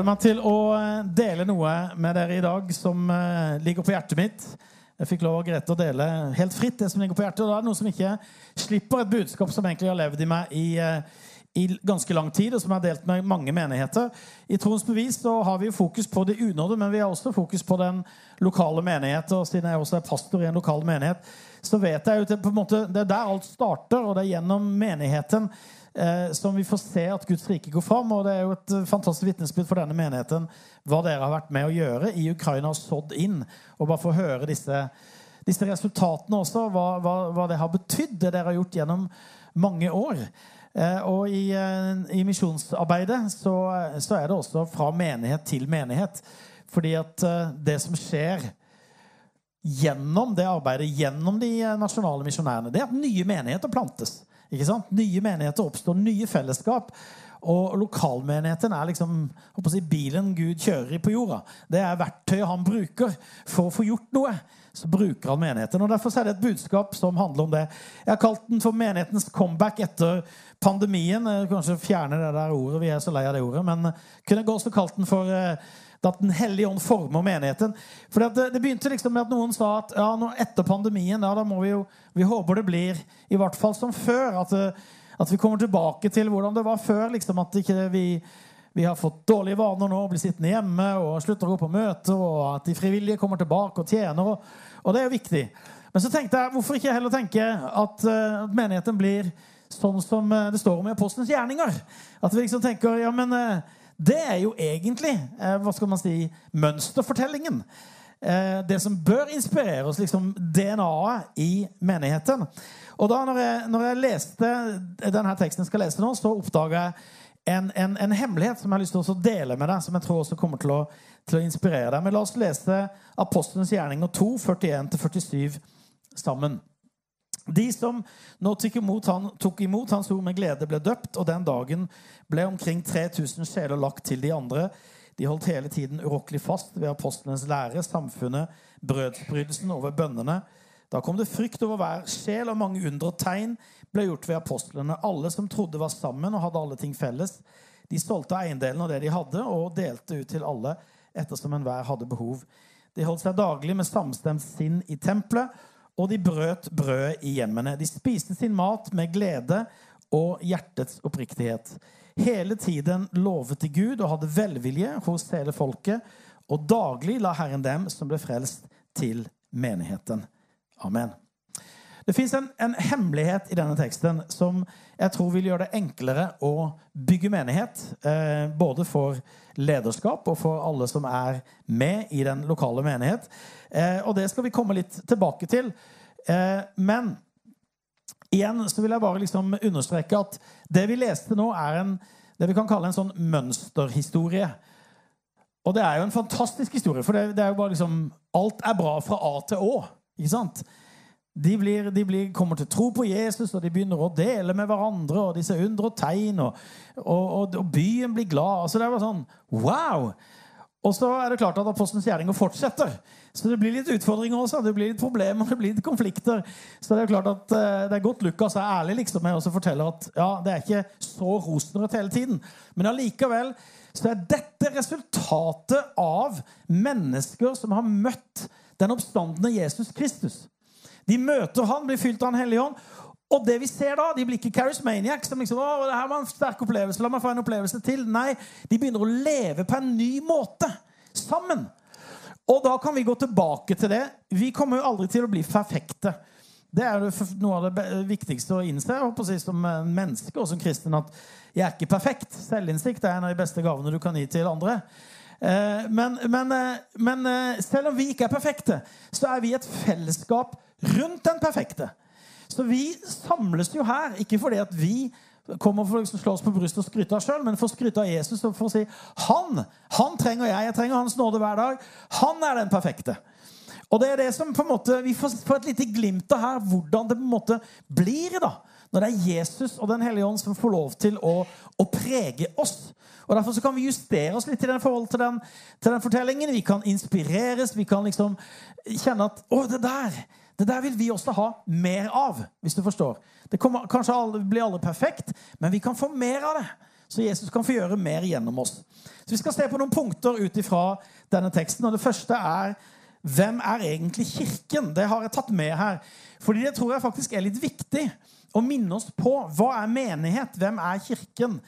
Gleder meg til å eh, dele noe med dere i dag som eh, ligger på hjertet mitt. Jeg fikk lov av Grete å dele helt fritt det som ligger på hjertet. Og da er det noe som ikke slipper et budskap som egentlig har levd i meg i, eh, i ganske lang tid, og som har delt med mange menigheter. I Troens bevis så har vi fokus på det unådde, men vi har også fokus på den lokale menighet. Og siden jeg også er pastor i en lokal menighet, så vet jeg jo på en måte, det er der alt starter, og det er gjennom menigheten som vi får se at Guds rike går fram. Og det er jo et eh, fantastisk vitnesbyrd for denne menigheten hva dere har vært med å gjøre i Ukraina og sådd inn. Og bare få høre disse, disse resultatene også, hva, hva, hva, det har betydd, det dere har gjort gjennom mange år. Eh, og i, eh, i misjonsarbeidet så, så, er det også fra menighet til menighet. Fordi at eh, det som skjer gjennom det arbeidet, gjennom de eh, nasjonale misjonærene, det er at nye menigheter plantes. Ikke sant? Nye menigheter oppstår, nye fellesskap. Og lokalmenigheten er liksom si, bilen Gud kjører i på jorda. Det er verktøyet han bruker for å få gjort noe. Så bruker han menigheten. og Derfor er det et budskap som handler om det. Jeg har kalt den for menighetens comeback etter pandemien. Kanskje fjerne det der ordet. Vi er så lei av det ordet. Men kunne jeg også kalt den for eh, at Den hellige ånd former menigheten. For det, det, begynte liksom med at noen sa at ja, etter pandemien ja, da må vi jo, vi håper det blir i hvert fall som før. At, at vi kommer tilbake til hvordan det var før. liksom At ikke vi, vi har fått dårlige vaner nå, blir sittende hjemme og slutter å gå på møter. Og at de frivillige kommer tilbake og tjener. Og, og det er jo viktig. Men så tenkte jeg, hvorfor ikke heller tenke at, at menigheten blir sånn som uh, det står om i Apostelens gjerninger? At vi liksom tenker ja, men uh, det er jo egentlig eh, hva skal man si, mønsterfortellingen. Eh, det som bør inspirere oss, liksom DNA-et i menigheten. Og da når jeg, når jeg leste denne teksten jeg skal lese nå, så oppdaga jeg en, en, en, hemmelighet som jeg har lyst til å dele med deg, som jeg tror også kommer til å, til å inspirere deg. Men la oss lese Apostelens gjerninger 2, 41-47 sammen. De som nå tok imot, han, tok imot hans ord med glede, ble døpt, og den dagen ble omkring 3000 sjeler lagt til de andre. De holdt hele tiden urokkelig fast ved apostlenes lære, samfunnet, brødsbrytelsen over bønnene. Da kom det frykt over hver sjel, og mange under og tegn ble gjort ved apostlene. Alle som trodde, var sammen og hadde alle ting felles. De solgte eiendelen av det de hadde, og delte ut til alle ettersom enhver hadde behov. De holdt seg daglig med samstemt sinn i tempelet og de brøt brødet i hjemmene. De spiste sin mat med glede og hjertets oppriktighet. Hele tiden lovet de Gud og hadde velvilje hos hele folket. Og daglig la Herren dem som ble frelst, til menigheten. Amen. Det fins en, en, hemmelighet i denne teksten som jeg tror vil gjøre det enklere å bygge menighet. Eh, både for lederskap og for alle som er med i den lokale menighet. Eh, og det skal vi komme litt tilbake til. Eh, men igjen så vil jeg bare liksom understreke at det vi leste nå, er en, det vi kan kalle en sånn mønsterhistorie. Og det er jo en fantastisk historie, for det, det er jo bare liksom Alt er bra fra A til Å. ikke sant? De, blir, de blir, kommer til tro på Jesus, og de begynner å dele med hverandre. Og de ser under og tegn, og, og, og byen blir glad. Altså det var sånn Wow! Og så er det klart at apostelens gjerninger fortsetter. Så det blir litt utfordringer også. Det blir litt problemer, det blir litt konflikter. Så det er klart at uh, det er godt Lukas er ærlig liksom med å fortelle at ja, det er ikke så rosenrødt hele tiden. Men allikevel så er dette resultatet av mennesker som har møtt den oppstandende Jesus Kristus. De møter han, blir fylt av Den hellige ånd. Og det vi ser da, De blir ikke charismaniacs. som liksom, å, det her var en sterk opplevelse, la meg få en opplevelse til. Nei, de begynner å leve på en ny måte sammen. Og da kan vi gå tilbake til det. Vi kommer jo aldri til å bli perfekte. Det er noe av det viktigste å innse jeg håper å si, som menneske og som kristen. At jeg er ikke perfekt. Selvinnsikt er en av de beste gavene du kan gi til andre. Eh, men, men, eh, men eh, selv om vi ikke er perfekte, så er vi et fellesskap rundt den perfekte. Så vi samles jo her ikke fordi at vi kommer for å liksom slå oss på brystet og skryte av sjøl, men for å skryte av Jesus og for å si han, han trenger jeg. Jeg trenger hans nåde hver dag. Han er den perfekte. Og det er det som på en måte, Vi får, får et lite glimt av her hvordan det på en måte blir da, når det er Jesus og Den hellige ånd som får lov til å, å prege oss. Og Derfor så kan vi justere oss litt i den forhold til den, til den fortellingen. Vi kan inspireres. Vi kan liksom kjenne at Å, det der det der vil vi også ha mer av, hvis du forstår. Det kommer, kanskje aldri, blir aldri perfekt, men vi kan få mer av det. så Jesus kan få gjøre mer gjennom oss. Så Vi skal se på noen punkter ut ifra denne teksten. og Det første er hvem er egentlig Kirken? Det har jeg tatt med her. Fordi det tror jeg faktisk er litt viktig å minne oss på. Hva er menighet? Hvem er Kirken?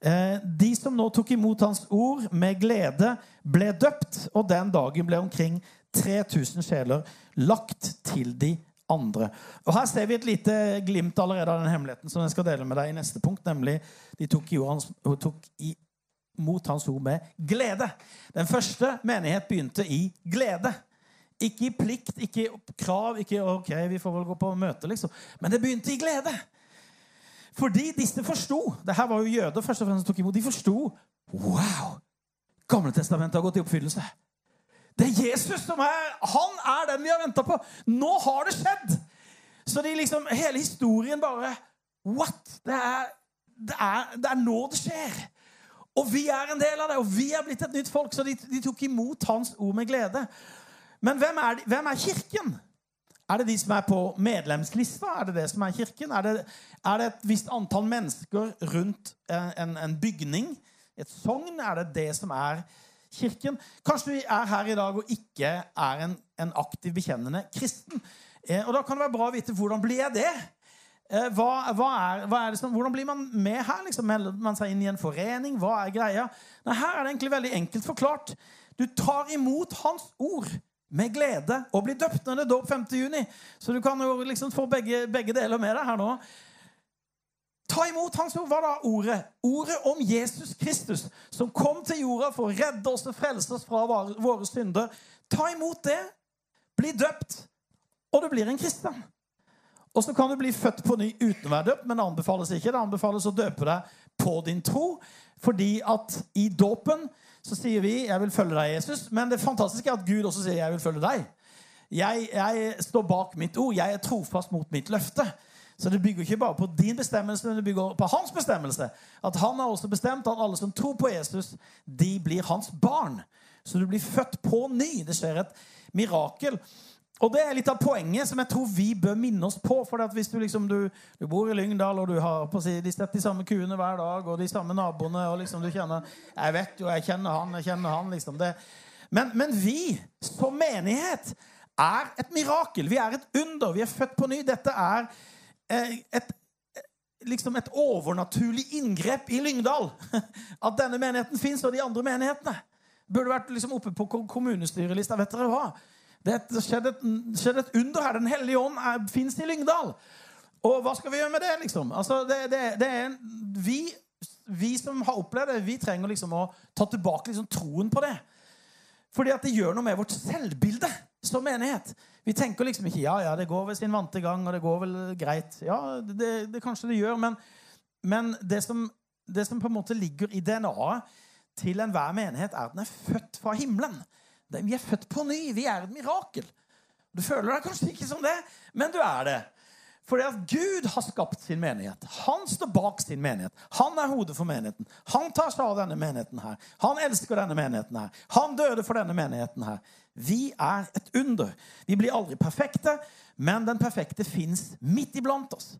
Eh, de som nå tok imot hans ord med glede, ble døpt, og den dagen ble omkring 3000 sjeler lagt til de andre. Og Her ser vi et lite glimt allerede av den hemmeligheten som jeg skal dele med deg i neste punkt. Nemlig de tok, hans, tok imot hans ord med glede. Den første menighet begynte i glede. Ikke i plikt, ikke i krav, ikke ok, vi får vel gå på møte, liksom. Men det begynte i glede. Fordi disse forsto det her var jo jøder først og fremst som tok imot, de forsto Wow! Gamle testamentet har gått i oppfyllelse. Det er Jesus som er Han er den vi har venta på. Nå har det skjedd! Så de liksom, hele historien bare What? Det er, det, er, det er nå det skjer. Og vi er en del av det, og vi er blitt et nytt folk. Så de, de tok imot hans ord med glede. Men hvem er, hvem er, Kirken? Er det de som er på medlemslista? Er det det som er Kirken? Er det, er det et visst antall mennesker rundt en, en bygning? Et sogn? Er det det som er Kirken? Kirken. Kanskje vi er her i dag og ikke er en, en aktiv bekjennende kristen. Eh, og Da kan det være bra å vite hvordan blir jeg det. Eh, hva, hva, er, hva er som, hvordan blir man med her? Liksom, melder man seg inn i en forening? Hva er greia? Nei, her er det egentlig veldig enkelt forklart. Du tar imot Hans ord med glede og blir døpt når det er dåp 5. juni. Så du kan jo liksom få begge, begge deler med deg her nå. Ta imot hans ord. Hva da? Ordet Ordet om Jesus Kristus, som kom til jorda for å redde oss og frelse oss fra våre synder. Ta imot det. Bli døpt, og du blir en kristen. Og så kan du bli født på ny uten å være døpt, men det anbefales ikke. Det anbefales å døpe deg på din tro, fordi at i dåpen så sier vi 'Jeg vil følge deg, Jesus', men det fantastiske er at Gud også sier 'Jeg vil følge deg'. Jeg, jeg står bak mitt ord. Jeg er trofast mot mitt løfte. Så det bygger ikke bare på din bestemmelse, men det bygger på hans bestemmelse. At han har også bestemt at alle som tror på Jesus, de blir hans barn. Så du blir født på ny. Det skjer et mirakel. Og det er litt av poenget som jeg tror vi bør minne oss på. For hvis du, liksom, du, du bor i Lyngdal, og du har på si, de de samme kuene hver dag, og de samme naboene, og liksom du kjenner 'Jeg vet jo, jeg kjenner han, jeg kjenner han', liksom det. Men, men vi som menighet er et mirakel. Vi er et under. Vi er født på ny. Dette er et, liksom et overnaturlig inngrep i Lyngdal. At denne menigheten fins, og de andre menighetene. Burde vært liksom oppe på kommunestyrelista. Vet dere hva? Det skjedde et, skjedd et under her. Den hellige ånd fins i Lyngdal. Og hva skal vi gjøre med det? liksom? Altså, det, det, det en, vi, vi, som har opplevd det, vi trenger liksom å ta tilbake liksom troen på det. Fordi at det gjør noe med vårt selvbilde som menighet. Vi tenker liksom ikke ja, ja, det går ved sin vante gang, og det går vel greit. Ja, det, det kanskje det gjør, men, men det, som, det, som, på en måte ligger i DNA-et til enhver menighet, er at den er født fra himmelen. Vi er født på ny. Vi er et mirakel. Du føler deg kanskje ikke som det, men du er det. Fordi at Gud har skapt sin menighet. Han står bak sin menighet. Han er hodet for menigheten. Han tar seg av denne menigheten her. Han elsker denne menigheten her. Han døde for denne menigheten her. Vi er et under. Vi blir aldri perfekte, men den perfekte fins midt iblant oss.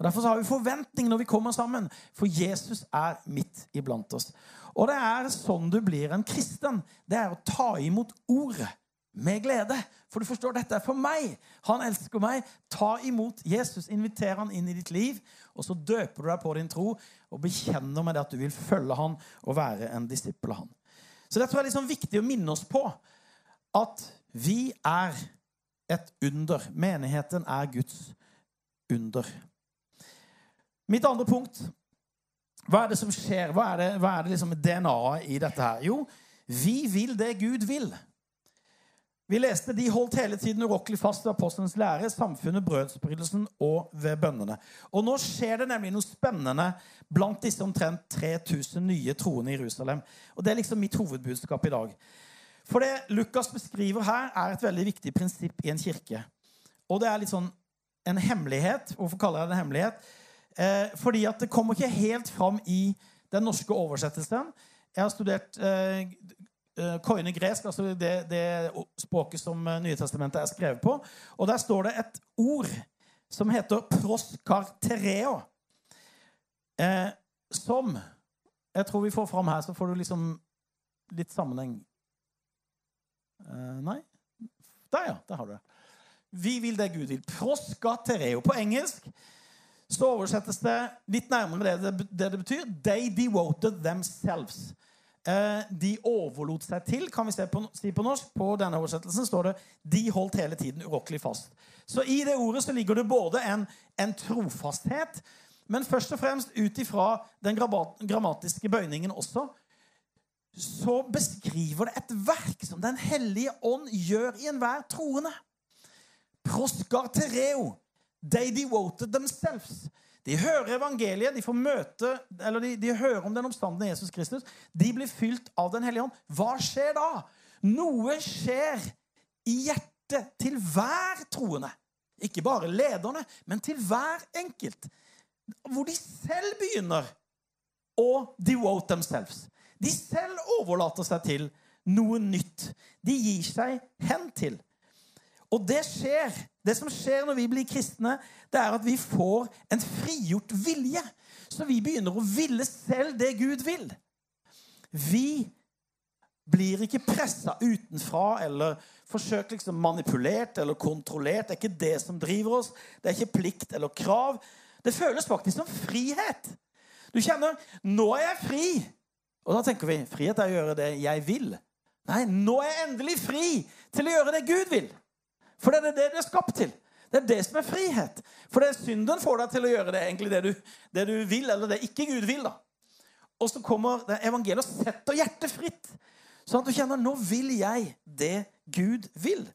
Og Derfor har vi forventning når vi kommer sammen, for Jesus er midt iblant oss. Og det er sånn du blir en kristen. Det er å ta imot ordet med glede. For du forstår, dette er for meg. Han elsker meg. Ta imot Jesus. Inviter han inn i ditt liv. Og så døper du deg på din tro og bekjenner med det at du vil følge han og være en disippel av han. Så det tror jeg er liksom viktig å minne oss på. At vi er et under. Menigheten er Guds under. Mitt andre punkt Hva er det som skjer? Hva er det, hva er det liksom DNA-et i dette her? Jo, vi vil det Gud vil. Vi leste de holdt hele tiden urokkelig fast ved apostelens lære, samfunnet, brødsbrytelsen og ved bønnene. Og nå skjer det nemlig noe spennende blant disse omtrent 3000 nye troende i Jerusalem. Og Det er liksom mitt hovedbudskap i dag. For det Lukas beskriver her, er et veldig viktig prinsipp i en kirke. Og det er litt sånn en hemmelighet. Hvorfor kaller jeg det en hemmelighet? Eh, fordi at det kommer ikke helt fram i den norske oversettelsen. Jeg har studert Eh, koine gresk, altså det, det, språket som eh, Nytestamentet er skrevet på. Og der står det et ord som heter proskartereo. Eh, som Jeg tror vi får fram her, så får du liksom litt sammenheng. Eh, nei? Der, ja. Der har du det. Vi vil det Gud vil. Proskartereo. På engelsk så oversettes det litt nærmere det, det, det betyr. They devoted themselves. Uh, de overlot seg til, kan vi på, si på norsk. På denne oversettelsen står det 'de holdt hele tiden urokkelig fast'. Så i det ordet så ligger det både en, en trofasthet men først og fremst ut ifra den grammatiske bøyningen også, så beskriver det et verk som Den hellige ånd gjør i enhver troende. Proskartereo. They devoted themselves. De hører evangeliet, de får møte, eller de, de hører om den oppstandende Jesus Kristus. De blir fylt av Den hellige ånd. Hva skjer da? Noe skjer i hjertet til hver troende. Ikke bare lederne, men til hver enkelt hvor de selv begynner å devote themselves. De selv overlater seg til noe nytt. De gir seg hen til. Og det skjer. Det som skjer når vi blir kristne, det er at vi får en frigjort vilje. Så vi begynner å ville selv det Gud vil. Vi blir ikke pressa utenfra eller forsøkt liksom manipulert eller kontrollert. Det er ikke det som driver oss. Det er ikke plikt eller krav. Det føles faktisk som frihet. Du kjenner 'Nå er jeg fri'. Og da tenker vi frihet er å gjøre det jeg vil. Nei, nå er jeg endelig fri til å gjøre det Gud vil. For det er det du er skapt til. Det er det som er frihet. For det er synden får deg til å gjøre det egentlig det du, det du vil, eller det ikke Gud vil. da. Og så kommer det evangeliet og setter hjertet fritt. Sånn at du kjenner 'nå vil jeg det Gud vil'.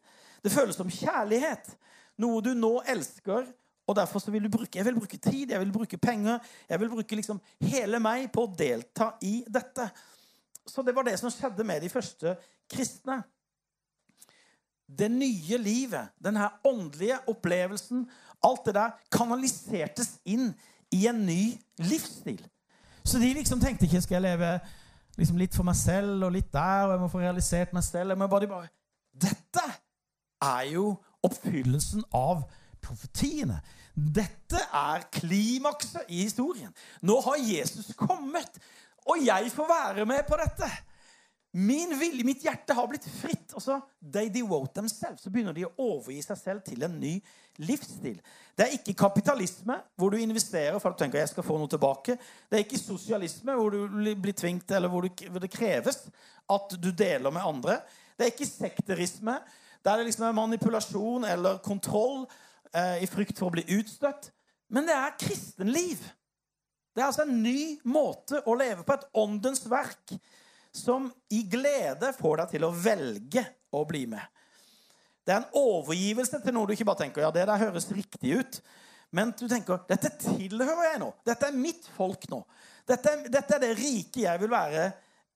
Det føles som kjærlighet. Noe du nå elsker og derfor så vil du bruke, jeg vil bruke tid, jeg vil bruke penger, jeg vil bruke liksom hele meg på å delta i dette. Så det var det som skjedde med de første kristne. Det nye livet, denne åndelige opplevelsen, alt det der kanalisertes inn i en ny livsstil. Så de liksom tenkte ikke skal jeg leve liksom litt for meg selv og litt der, og jeg må få realisert meg selv. Jeg må bare, bare Dette er jo oppfyllelsen av profetiene. Dette er klimakset i historien. Nå har Jesus kommet, og jeg får være med på dette. Min vilje, mitt hjerte har blitt fritt. Og så they devote themselves. Så begynner de å overgi seg selv til en ny livsstil. Det er ikke kapitalisme, hvor du investerer for at du tenker jeg skal få noe tilbake. Det er ikke sosialisme, hvor du blir tvingt, eller hvor, det kreves at du deler med andre. Det er ikke sekterisme, der det liksom er manipulasjon eller kontroll eh, i frykt for å bli utstøtt. Men det er kristenliv. Det er altså en ny måte å leve på, et åndens verk, som i glede får deg til å velge å bli med. Det er en overgivelse til noe du ikke bare tenker ja, det der høres riktig ut. Men du tenker dette tilhører jeg nå. Dette er mitt folk nå. Dette, dette er det rike jeg vil være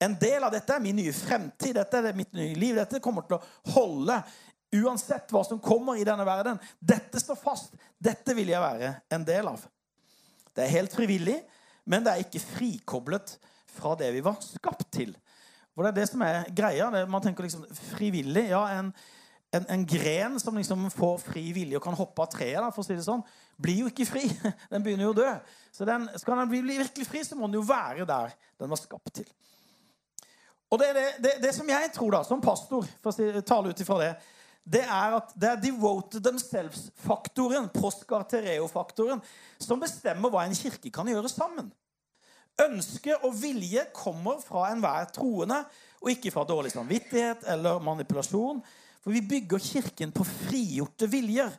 en del av. Dette er min nye fremtid. Dette er mitt nye liv. Dette kommer til å holde Uansett hva som kommer i denne verden. Dette står fast. Dette vil jeg være en del av. Det er helt frivillig, men det er ikke frikoblet fra det vi var skapt til. For det er det som er greia. Man tenker liksom frivillig. Ja, en, en, en gren som liksom får fri vilje og kan hoppe av treet, for å si det sånn, blir jo ikke fri. Den begynner jo å dø. Så den, skal den bli virkelig fri, så må den jo være der den var skapt til. Og det, det, det, det som jeg tror, da, som pastor, for å tale ut ifra det det er at det er devoted themselves-faktoren, proskartereo-faktoren, som bestemmer hva en kirke kan gjøre sammen. Ønske og vilje kommer fra enhver troende, og ikke fra dårlig samvittighet eller manipulasjon. For vi bygger Kirken på frigjorte viljer.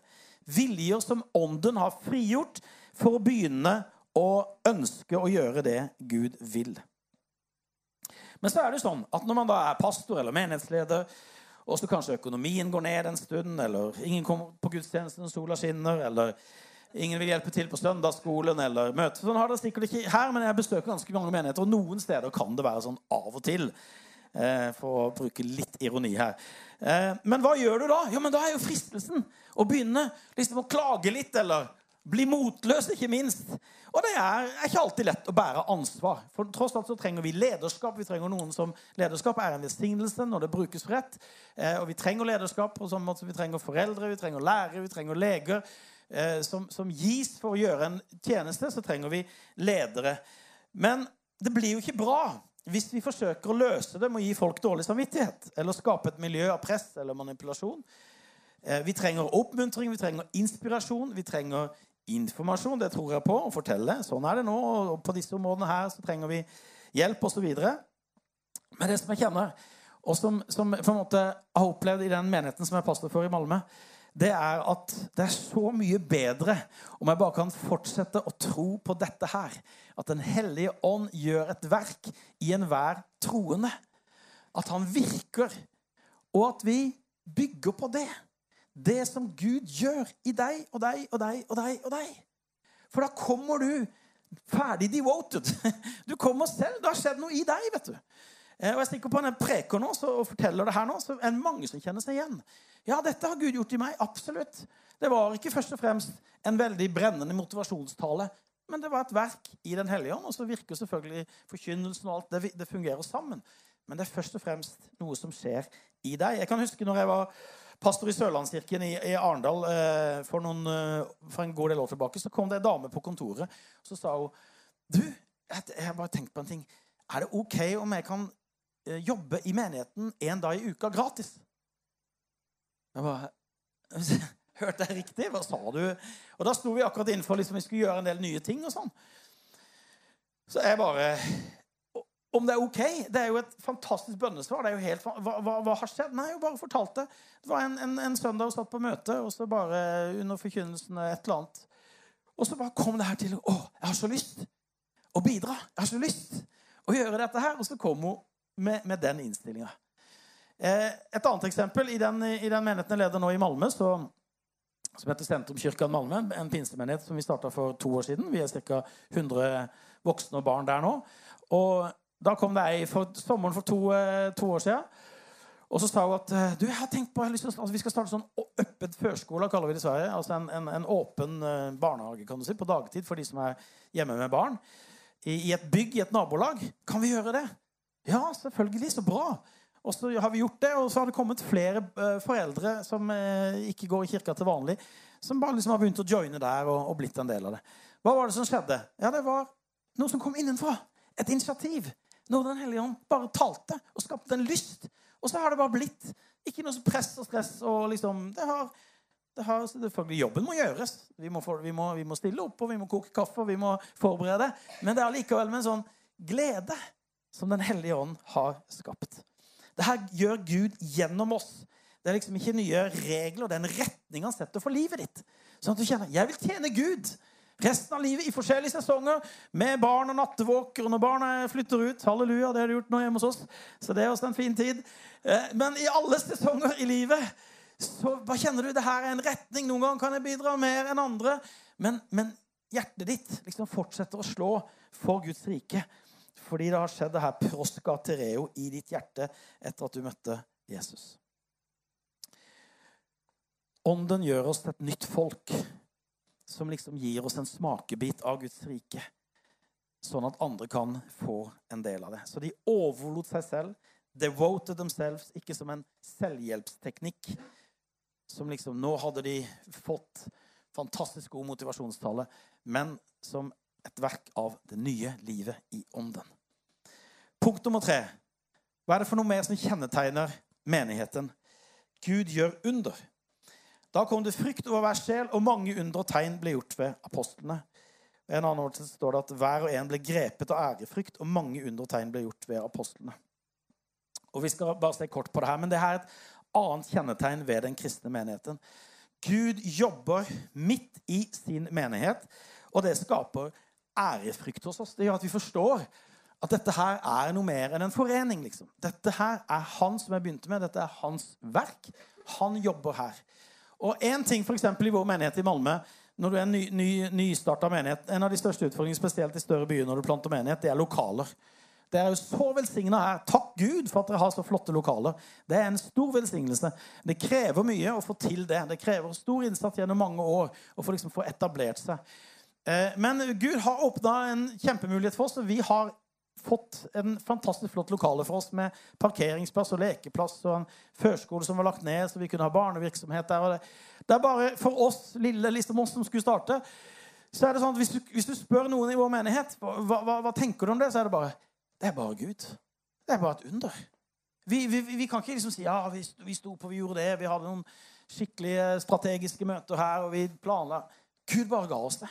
Viljer som Ånden har frigjort for å begynne å ønske å gjøre det Gud vil. Men så er det sånn at når man da er pastor eller menighetsleder, og så kanskje økonomien går ned en stund, eller ingen kommer på gudstjenesten sola skinner, eller ingen vil hjelpe til på søndagsskolen eller møte. Sånn har det sikkert ikke her, men jeg besøker ganske mange menigheter, og noen steder kan det være sånn av og til. Eh, for å bruke litt ironi her. Eh, men hva gjør du da? Jo, men Da er jo fristelsen å begynne liksom å klage litt, eller bli motløs, ikke minst. Og det er, ikke alltid lett å bære ansvar. For tross alt så trenger vi lederskap. Vi trenger noen som Lederskap er en velsignelse når det brukes rett. Eh, og vi trenger lederskap på samme måte vi trenger foreldre, vi trenger lærere, vi trenger leger. Eh, som, som, gis for å gjøre en tjeneste, så trenger vi ledere. Men det blir jo ikke bra hvis vi forsøker å løse det med å gi folk dårlig samvittighet eller skape et miljø av press eller manipulasjon. Eh, vi trenger oppmuntring, vi trenger inspirasjon, vi trenger informasjon. Det tror jeg på å fortelle. Sånn er det nå. Og på disse områdene her så trenger vi hjelp osv. Men det som jeg kjenner, og som, som måte har opplevd i den menigheten som jeg er pastor for i Malmö, det er at det er så mye bedre om jeg bare kan fortsette å tro på dette her. At Den hellige ånd gjør et verk i enhver troende. At han virker, og at vi bygger på det. Det som Gud gjør i deg og deg og deg og deg. og deg. For da kommer du ferdig devoted. Du kommer selv. Det har skjedd noe i deg. vet du. Eh, og jeg stikker på en preker nå og forteller det her nå, så er det mange som kjenner seg igjen. Ja, dette har Gud gjort i meg. Absolutt. Det var ikke først og fremst en veldig brennende motivasjonstale, men det var et verk i Den hellige ånd. Og så virker selvfølgelig forkynnelsen og alt. Det, det, fungerer sammen. Men det er først og fremst noe som skjer i deg. Jeg kan huske når jeg var pastor i Sørlandskirken i, i Arendal eh, for, noen, eh, for, en god del år tilbake, så kom det en dame på kontoret. Så sa hun Du, jeg har bare tenkt på en ting. Er det OK om jeg kan Eh, jobbe i menigheten en dag i uka gratis. Jeg bare Hørte jeg riktig? Hva sa du? Og da sto vi akkurat innenfor liksom, vi skulle gjøre en del nye ting. og sånn. Så jeg bare Om det er OK? Det er jo et fantastisk bønnesvar. det er jo helt, hva, hva, hva har skjedd? Nei, jeg bare fortalte. Det var en, en, en søndag og satt på møte, og så bare under forkynnelsen et eller annet. Og så bare kom det her til Å, jeg har så lyst å bidra. Jeg har så lyst å gjøre dette her. Og så kom hun med, med den innstillinga. Eh, et annet eksempel i den, i den menigheten jeg leder nå i Malmö, så, som heter Sentrumskirken Malmö, en pinsemenighet som vi starta for to år siden. Vi er ca. 100 voksne og barn der nå. Og da kom det ei for sommeren for to, eh, to år siden. Og så sa hun at eh, du, jeg har tenkt på, jeg har lyst til altså, vi skal starte sånn åpen førskole, kaller vi det i Sverige. Altså en, en, en, åpen barnehage kan du si, på dagtid for de som er hjemme med barn. I, I, et bygg i et nabolag. Kan vi gjøre det? Ja, selvfølgelig. Så bra. Og så har vi gjort det, og så har det kommet flere uh, foreldre som uh, ikke går i kirka til vanlig, som bare liksom har begynt å joine der og, og, blitt en del av det. Hva var det som skjedde? Ja, Det var noe som kom innenfra. Et initiativ. Når Den hellige ånd bare talte og skapte en lyst. Og så har det bare blitt. Ikke noe press og stress. og liksom, det har, det har, selvfølgelig Jobben må gjøres. Vi må, for, vi, må, vi må, stille opp, og vi må koke kaffe, og vi må forberede. Men det er likevel med en sånn glede som Den hellige ånd har skapt. Det her gjør Gud gjennom oss. Det er liksom ikke nye regler, det er en retning han setter for livet ditt. Sånn at du kjenner jeg vil tjene Gud resten av livet i forskjellige sesonger med barn og nattevåker. Og når barna flytter ut Halleluja, det har de gjort nå hjemme hos oss. Så det er også en fin tid. Eh, men i alle sesonger i livet så hva kjenner du det her er en retning. Noen ganger kan jeg bidra mer enn andre. Men, men hjertet ditt liksom fortsetter å slå for Guds rike. Fordi det har skjedd det her proskatereo i ditt hjerte etter at du møtte Jesus. Ånden gjør oss til et nytt folk som liksom gir oss en smakebit av Guds rike. Sånn at andre kan få en del av det. Så de overlot seg selv. Devoted themselves, ikke som en selvhjelpsteknikk. Som liksom Nå hadde de fått fantastisk god motivasjonstale, men som et verk av det nye livet i ånden. Punkt nummer tre. Hva er det for noe mer som kjennetegner menigheten? Gud gjør under. Da kom det frykt over hver sjel, og mange under og tegn ble gjort ved apostlene. I en annen ordning står det at hver og en ble grepet av ærefrykt, og mange under og tegn ble gjort ved apostlene. Og Vi skal bare se kort på det her, men det her er et annet kjennetegn ved den kristne menigheten. Gud jobber midt i sin menighet, og det skaper ærefrykt hos oss. Det gjør at vi forstår at dette her er noe mer enn en forening. liksom. Dette her er han som jeg begynte med. Dette er hans verk. Han jobber her. Og en ting for i vår menighet i Malmö, når du er en ny, ny, menighet En av de største utfordringene spesielt i større byer når du planter menighet, det er lokaler. Det er jo så velsigna her. Takk Gud for at dere har så flotte lokaler. Det er en stor velsignelse. Det krever mye å få til det. Det krever stor innsats gjennom mange år å få, liksom, få etablert seg. Eh, men Gud har åpna en kjempemulighet for oss. og Vi har fått en fantastisk flott lokale for oss med parkeringsplass og lekeplass og en førskole som var lagt ned, så vi kunne ha barnevirksomhet der. Det, er bare for oss lille liksom oss som skulle starte, så er det sånn at hvis du, hvis du spør noen i vår menighet hva, hva, hva, tenker du om det, så er det bare Det er bare Gud. Det er bare et under. Vi, vi, vi kan ikke liksom si ja, vi, vi sto på, vi gjorde det, vi hadde noen skikkelige strategiske møter her, og vi planla Gud bare ga oss det.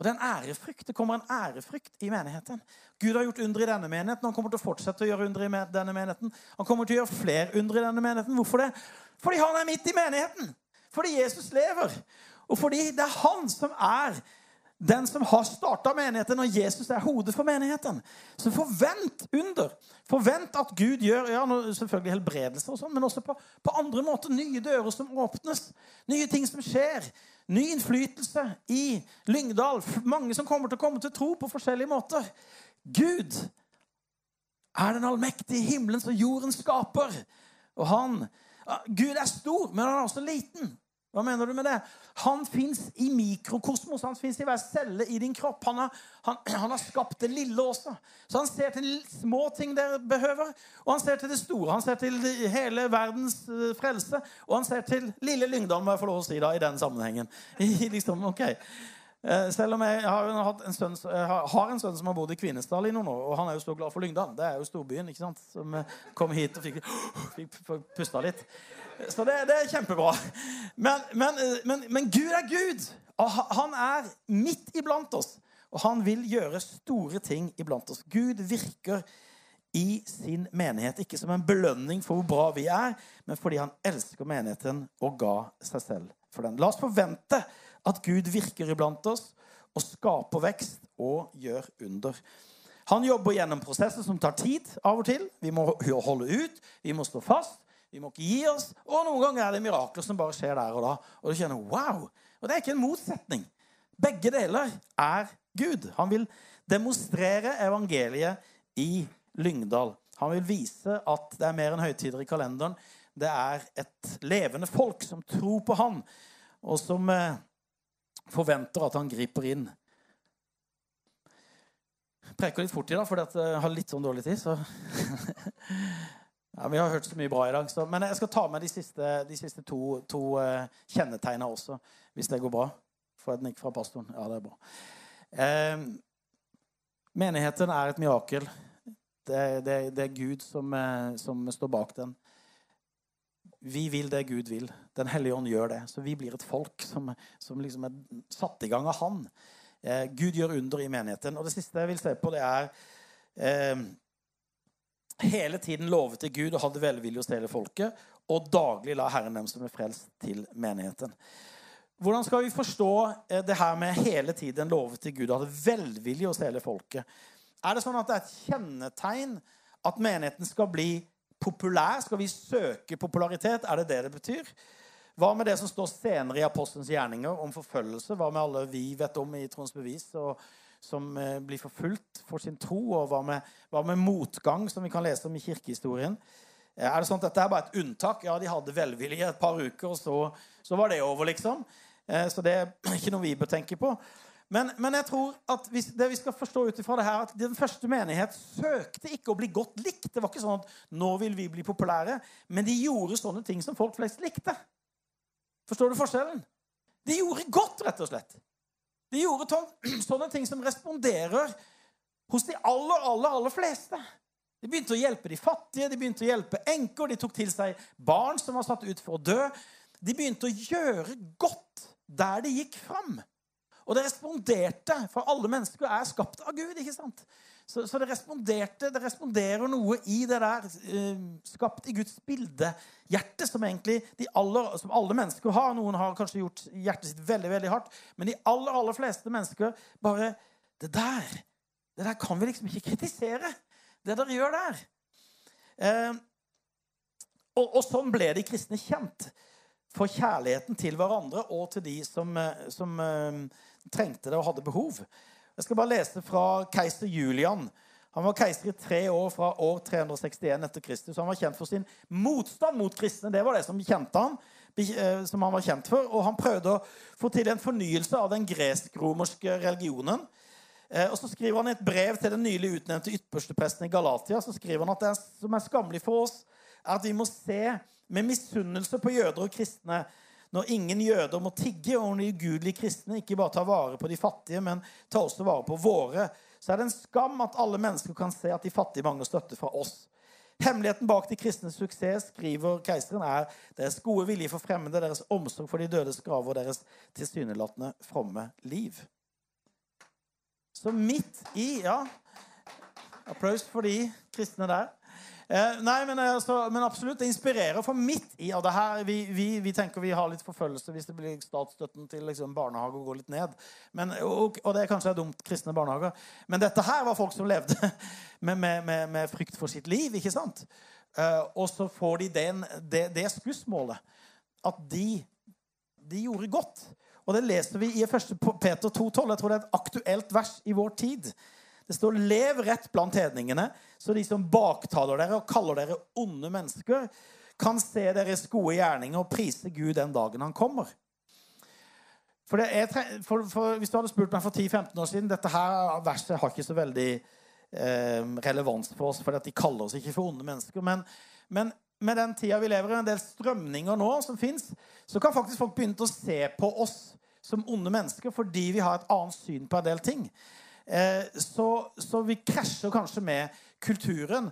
Og Det er en ærefrykt. Det kommer en ærefrykt i menigheten. Gud har gjort under i denne menigheten. Han kommer til å fortsette å gjøre under i denne menigheten. Han kommer til å gjøre flere under i denne menigheten. Hvorfor det? Fordi han er midt i menigheten. Fordi Jesus lever. Og fordi det er han som er den som har starta menigheten, og Jesus er hodet for menigheten. Så forvent under. Forvent at Gud gjør ja, selvfølgelig helbredelse, og sånn, men også på, på, andre måter. Nye dører som åpnes. Nye ting som skjer. Ny innflytelse i Lyngdal. Mange som kommer til å komme til tro på forskjellige måter. Gud er den allmektige himmelens og jordens skaper. Og han Gud er stor, men han er også liten. Hva mener du med det? Han fins i mikrokosmos. Han fins i hver celle i din kropp. Han har, han, han har, skapt det lille også. Så han ser til små ting dere behøver, og han ser til det store. Han ser til hele verdens eh, frelse, og han ser til lille Lyngdal, må jeg få lov å si da, i den sammenhengen. liksom, ok. Eh, selv om jeg har en, sønn, har en sønn som har bodd i Kvinesdal i noen år, og han er jo så glad for Lyngdal. Det er jo storbyen, ikke sant? Som eh, kom hit og fikk, fikk pusta litt. Så det, det er kjempebra. Men, men, men, men, Gud er Gud. Og han er midt iblant oss. Og han vil gjøre store ting iblant oss. Gud virker i sin menighet. Ikke som en belønning for hvor bra vi er, men fordi han elsker menigheten og ga seg selv for den. La oss forvente at Gud virker iblant oss og skaper vekst og gjør under. Han jobber gjennom prosesser som tar tid av og til. Vi må holde ut, vi må stå fast. Vi må ikke gi oss. Og noen ganger er det mirakler som bare skjer der og da. Og du kjenner wow! Og det er ikke en motsetning. Begge deler er Gud. Han vil demonstrere evangeliet i Lyngdal. Han vil vise at det er mer enn høytider i kalenderen. Det er et levende folk som tror på han, og som eh, forventer at han griper inn. Jeg preker litt fort i dag fordi jeg har litt sånn dårlig tid. så... Ja, Vi har hørt så mye bra i dag. Så, men jeg skal ta med de siste, de siste to, to kjennetegna kjennetegnene også, hvis det går bra. Får et nikk fra pastoren? Ja, det er bra. Eh, menigheten er et mirakel. Det, det, det er Gud som, eh, som, står bak den. Vi vil det Gud vil. Den hellige ånd gjør det. Så vi blir et folk som, som liksom er satt i gang av Han. Eh, Gud gjør under i menigheten. Og det siste jeg vil se på, det er eh, hele tiden lovet til Gud og hadde velvilje hos hele folket, og daglig la Herren dem som er frelst, til menigheten. Hvordan skal vi forstå eh, det her med hele tiden lovet til Gud og hadde velvilje hos hele folket? Er det sånn at det er et kjennetegn at menigheten skal bli populær? Skal vi søke popularitet? Er det det det betyr? Hva med det som står senere i apostelens gjerninger om forfølgelse? Hva med alle vi vet om i Trons bevis? og som eh, blir forfulgt for sin tro, og hva med, hva med, motgang, som vi kan lese om i kirkehistorien? Eh, er det sånn at dette er bare et unntak? Ja, de hadde velvilje et par uker, og så, så var det over, liksom. Eh, så det er ikke noe vi bør tenke på. Men, men jeg tror at hvis, det vi skal forstå ut ifra det her, at Den første menighet søkte ikke å bli godt likt. Det var ikke sånn at nå vil vi bli populære. Men de gjorde sånne ting som folk flest likte. Forstår du forskjellen? De gjorde godt, rett og slett. De gjorde sånne ting som responderer hos de aller, aller, aller fleste. De begynte å hjelpe de fattige, de begynte å hjelpe enker, de tok til seg barn som var satt ut for å dø. De begynte å gjøre godt der de gikk fram. Og det responderte, for alle mennesker er skapt av Gud. ikke sant? Så, så, det responderte, det responderer noe i det der uh, skapt i Guds bilde. Hjertet som egentlig aller, som alle mennesker har. Noen har kanskje gjort hjertet sitt veldig veldig hardt. Men de aller, aller fleste mennesker bare Det der det der kan vi liksom ikke kritisere. Det dere gjør der. Uh, og, og, sånn ble de kristne kjent. For kjærligheten til hverandre og til de som, eh, som uh, trengte det og hadde behov. Jeg skal bare lese fra keiser Julian. Han var keiser i tre år, fra år 361 etter Kristus. Han var kjent for sin motstand mot kristne. Det var det som kjente han, eh, som han var kjent for. Og han prøvde å få til en fornyelse av den gresk-romerske religionen. Eh, og så skriver han i et brev til den nylig utnevnte ytterstepresten i Galatia så skriver han at det som er skammelig for oss, er at vi må se med misunnelse på jøder og kristne når ingen jøder må tigge, og når de ugudelige kristne ikke bare tar vare på de fattige, men tar også vare på våre, så er det en skam at alle mennesker kan se at de fattige mangler støtte fra oss. Hemmeligheten bak de kristnes suksess, skriver keiseren, er deres gode vilje for fremmede, deres omsorg for de dødes graver og deres tilsynelatende fromme liv. Så midt i Ja, applaus for de kristne der. Eh, nei, men, altså, men, absolutt. Det inspirerer. For midt i av det her, vi, vi, vi, tenker vi har litt forfølgelse hvis det blir statsstøtten til liksom, barnehage går litt ned. Men, og, og, det er kanskje dumt, kristne barnehager. Men dette her var folk som levde med, med, med, med frykt for sitt liv. ikke sant? Eh, og så får de den, det, det skussmålet. At de, de gjorde godt. Og det leser vi i 1. Peter 2,12. Jeg tror det er et aktuelt vers i vår tid. Det står 'lev rett blant hedningene', så de som baktaler dere og kaller dere onde mennesker, kan se deres gode gjerninger og prise Gud den dagen han kommer. For, er, for, for Hvis du hadde spurt meg for 10-15 år siden Dette her verset har ikke så veldig eh, relevans for oss, for de kaller oss ikke for onde mennesker. Men, men med den tida vi lever i, en del strømninger nå som fins, så kan faktisk folk begynne å se på oss som onde mennesker fordi vi har et annet syn på en del ting. Eh, så, så vi krasjer kanskje med kulturen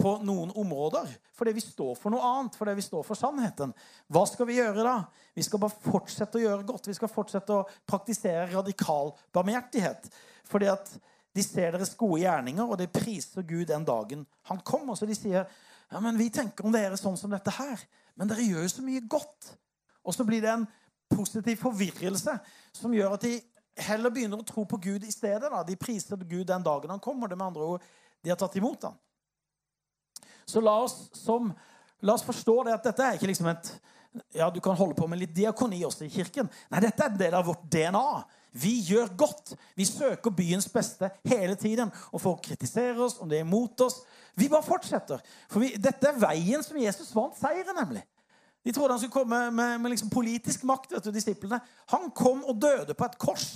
på noen områder. Fordi vi står for noe annet. Fordi vi står for sannheten. Hva skal vi gjøre da? Vi skal bare fortsette å gjøre godt. Vi skal fortsette å praktisere radikal barmhjertighet. Fordi at de ser deres gode gjerninger, og de priser Gud den dagen han kommer. Så de sier ja, men vi tenker om dere sånn som dette her. Men dere gjør jo så mye godt. Og så blir det en positiv forvirrelse som gjør at de heller begynner å tro på Gud i stedet. Da. De priser Gud den dagen han kommer. Det med andre ord, De har tatt imot ham. Så la oss, som, la oss forstå det at dette er ikke liksom et ja, Du kan holde på med litt diakoni også i kirken. Nei, dette er en del av vårt DNA. Vi gjør godt. Vi søker byens beste hele tiden. Og folk kritiserer oss, om det er imot oss. Vi bare fortsetter. For vi, dette er veien som Jesus vant seieren, nemlig. De trodde han skulle komme med, med liksom politisk makt. vet du, disiplene. Han kom og døde på et kors.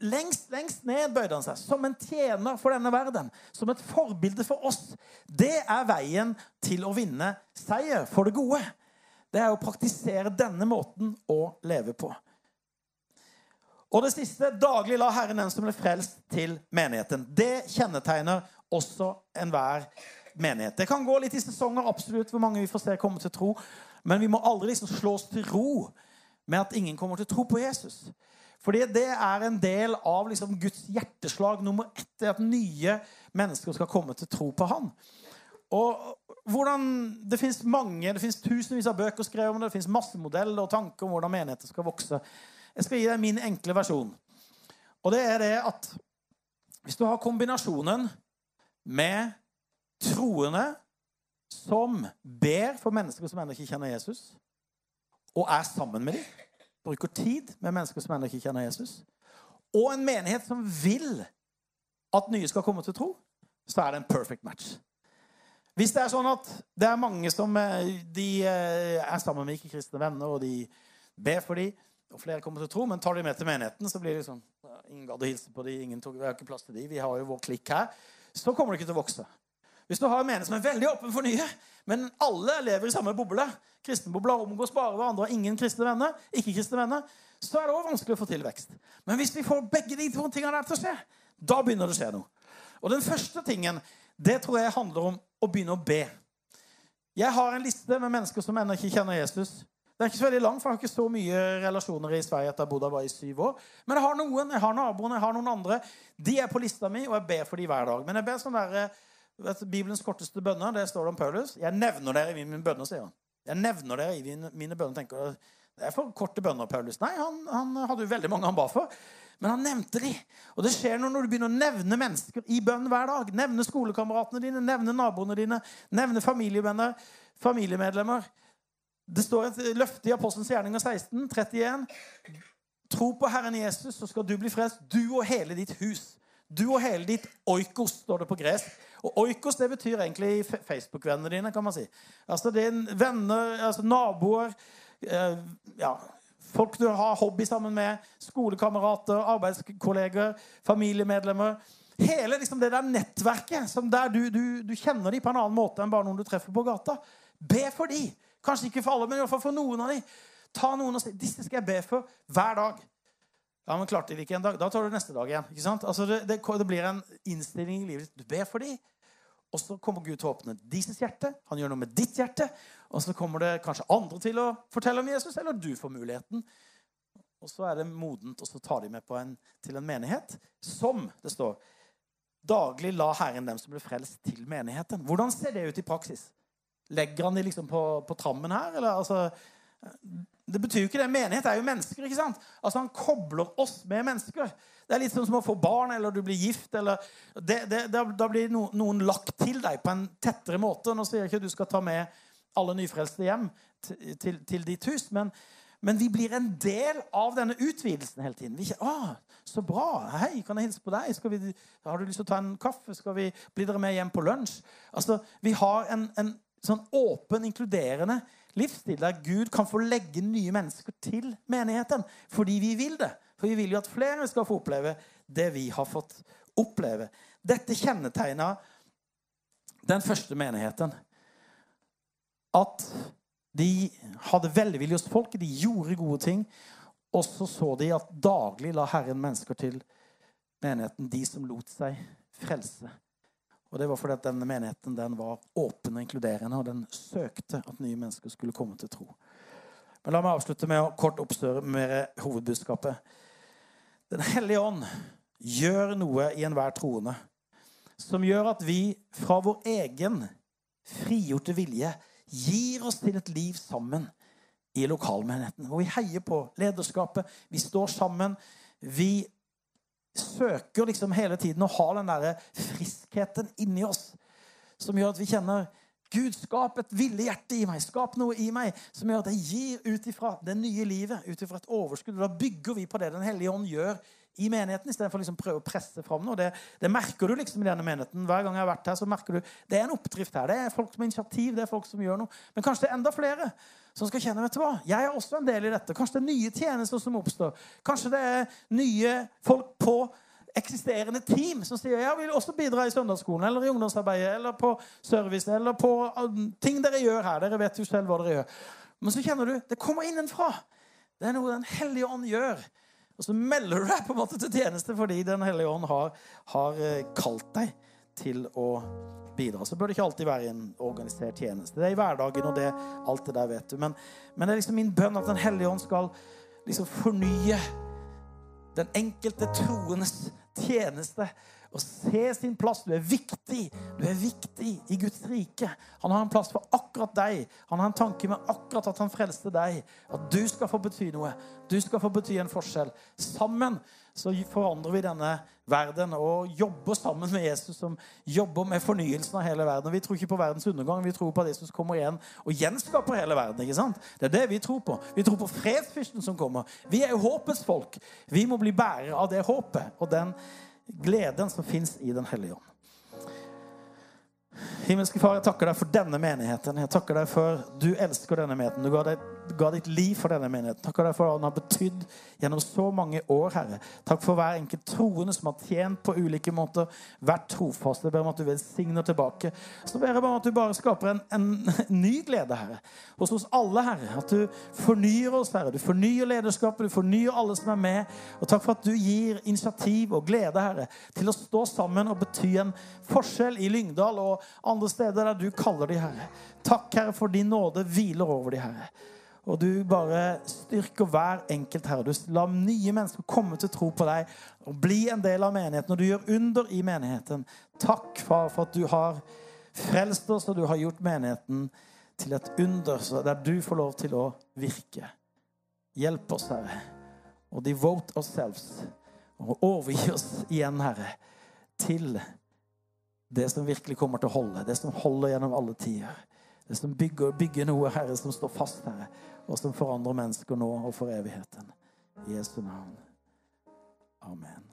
Lengst, lengst ned bøyde han seg, som en tjener for denne verden. Som et forbilde for oss. Det er veien til å vinne seier for det gode. Det er å praktisere denne måten å leve på. Og det siste daglig la Herren den som ble frelst, til menigheten. Det kjennetegner også enhver menighet. Det kan gå litt i sesonger, absolutt, hvor mange vi får se komme til tro. Men vi må aldri liksom slå oss til ro med at ingen kommer til å tro på Jesus. Fordi det er en del av liksom Guds hjerteslag nummer ett. At nye mennesker skal komme til tro på Han. Og hvordan, Det fins det tusenvis av bøker skrevet om det. Det fins masse modeller og tanker om hvordan menigheter skal vokse. Jeg skal gi deg min enkle versjon. Og det er det at hvis du har kombinasjonen med troende som ber for mennesker som ennå ikke kjenner Jesus, og er sammen med dem, bruker tid med mennesker som ennå ikke kjenner Jesus, og en menighet som vil at nye skal komme til tro, så er det en perfect match. Hvis det er sånn at det er mange som eh, de eh, er sammen med ikke-kristne venner, og de ber for dem, og flere kommer til tro, men tar de med til menigheten, så blir det sånn Ingen gadd å hilse på dem, ingen tok, vi har ikke plass til dem, vi har jo vår klikk her. Så kommer det ikke til å vokse. Hvis du har en menighet som er veldig åpen for nye, men alle lever i samme boble Kristenbobler omgås bare hverandre og ingen kristne venner, ikke-kristne venner, så er det også vanskelig å få til vekst. Men hvis vi får begge de to tingene der til å skje, da begynner det å skje noe. Og den første tingen, det tror jeg handler om å begynne å be. Jeg har en liste med mennesker som ennå ikke kjenner Jesus. Det er ikke så veldig lang, for jeg har ikke så mye relasjoner i Sverige etter jeg bodde bodd i syv år. Men jeg har noen, jeg har naboene, jeg har noen andre. De er på lista mi, og jeg ber for dem hver dag. Men jeg ber sånn der, Bibelens korteste bønner, det står det om Paulus. Jeg nevner dere i mine bønner, sier han. Jeg nevner dere i mine bønner. tenker Det er for korte bønner, Paulus. Nei, han, han hadde jo veldig mange han ba for. Men han nevnte de. Og det skjer noe når du begynner å nevne mennesker i bønn hver dag. Nevne skolekameratene dine, nevne naboene dine, nevne familievenner, familiemedlemmer. Det står et løfte i Apostelens gjerninger 16, 31. Tro på Herren Jesus, så skal du bli frelst, du og hele ditt hus. Du og hele ditt oikos, står det på gresk. Og oikos det betyr egentlig Facebook-vennene dine. kan man si. Altså det er venner, altså naboer, eh, ja, folk du har hobby sammen med, skolekamerater, arbeidskolleger, familiemedlemmer. Hele liksom det der nettverket der du, du, du kjenner dem på en annen måte enn bare noen du treffer på gata. Be for dem. Kanskje ikke for alle, men i hvert fall for noen av dem. Ta noen og si disse skal jeg be for hver dag. Ja, men klarte de ikke en dag. Da tar du neste dag igjen. ikke sant? Altså, det, det, det blir en innstilling i livet ditt. Du ber for dem, og så kommer Gud til å åpne deres hjerte. Han gjør noe med ditt hjerte. Og så kommer det kanskje andre til å fortelle om Jesus, eller du får muligheten. Og så er det modent, og så tar de med på en, til en menighet som det står Daglig la Herren dem som ble frelst, til menigheten. Hvordan ser det ut i praksis? Legger han de liksom på, på trammen her? Eller, altså, det betyr jo ikke det. Menighet er jo mennesker. ikke sant? Altså Han kobler oss med mennesker. Det er litt som å få barn, eller du blir gift. eller det, det, Da blir noen lagt til deg på en tettere måte. Nå sier jeg ikke at du skal ta med alle nyfrelste hjem til, til, til ditt hus, men, men, vi blir en del av denne utvidelsen hele tiden. Vi ikke, ah, 'Så bra. Hei, kan jeg hilse på deg? Vi, har du lyst til å ta en kaffe? Skal vi bli dere med hjem på lunsj?' Altså, Vi har en, en sånn åpen, inkluderende livsstil der Gud kan få legge nye mennesker til menigheten fordi vi vil det. For vi vil jo at flere skal få oppleve det vi har fått oppleve. Dette kjennetegna den første menigheten. At de hadde velvilje hos folket, de gjorde gode ting. Og så så de at daglig la Herren mennesker til menigheten, de som lot seg frelse. Og Det var fordi at denne menigheten den var åpen og inkluderende, og den søkte at nye mennesker skulle komme til tro. Men La meg avslutte med å kort oppsummere hovedbudskapet. Den hellige ånd gjør noe i enhver troende som gjør at vi fra vår egen frigjorte vilje gir oss til et liv sammen i lokalmenigheten. Hvor vi heier på lederskapet, vi står sammen. Vi søker liksom hele tiden å ha den der friskheten inni oss som gjør at vi kjenner Gud, skap et villig hjerte i meg. Skap noe i meg som gjør at jeg gir ut ifra det nye livet. ut ifra et overskudd. Og da bygger vi på det Den hellige ånd gjør i menigheten, istedenfor liksom prøve å presse fram noe. Det, det, merker du liksom i denne menigheten. Hver gang jeg har vært her, så merker du det er en oppdrift her. Det er folk som har initiativ, det er folk som gjør noe. Men kanskje det er enda flere som skal kjenne vet du hva, jeg er også en del i dette. Kanskje det er nye tjenester som oppstår. Kanskje det er nye folk på eksisterende team som sier jeg vil også bidra i søndagsskolen eller i ungdomsarbeidet eller på service eller på um, ting dere gjør her. Dere vet jo selv hva dere gjør. Men så kjenner du det kommer innenfra. Det er noe Den hellige ånd gjør. Og så melder du deg på en måte til tjeneste fordi Den hellige ånd har, har eh, kalt deg til å bidra. Så bør det ikke alltid være en organisert tjeneste. Det er i hverdagen og det, alt det der, vet du. Men, men det er liksom min bønn at Den hellige ånd skal liksom fornye den enkelte troendes tjeneste og se sin plass. Du er viktig. Du er viktig i Guds rike. Han har en plass for akkurat deg. Han har en tanke med akkurat at han frelste deg. At du skal få bety noe. Du skal få bety en forskjell. Sammen så forandrer vi denne verden og jobber sammen med Jesus, som jobber med fornyelsen av hele verden. Vi tror ikke på verdens undergang, vi tror på at Jesus kommer igjen og gjenskaper hele verden. ikke sant? Det er det vi tror på. Vi tror på fredsfyrsten som kommer. Vi er jo håpets folk. Vi må bli bærere av det håpet. og den gleden som fins i Den hellige ånd. Himmelske Far, jeg takker deg for denne menigheten. Jeg takker deg for du elsker denne menigheten. Du ga, deg, ga ditt liv for denne menigheten. Takk for hva den har betydd gjennom så mange år, Herre. Takk for hver enkelt troende som har tjent på ulike måter, vært trofaste. Jeg ber om at du velsigner tilbake. Så ber jeg bare om at du bare skaper en, en, ny glede, Herre, hos oss alle, Herre. At du fornyer oss, Herre. Du fornyer lederskapet, du fornyer alle som er med. Og takk for at du gir initiativ og glede, Herre, til å stå sammen og bety en forskjell i Lyngdal og andre steder der du kaller de, Herre. Takk, Herre, for din nåde hviler over de, Herre. Og du bare styrker hver enkelt, Herre. Du lar nye mennesker komme til tro på deg og bli en del av menigheten. Og du gjør under i menigheten. Takk, far, for at du har frelst oss, og du har gjort menigheten til et under der du får lov til å virke. Hjelp oss, Herre, og devote ourselves og overgi oss igjen, Herre, til det som virkelig kommer til å holde, det som holder gjennom alle tider. Som bygger, bygger noe, Herre, som står fast, Herre, og som forandrer mennesker nå og for evigheten. I Jesu navn. Amen.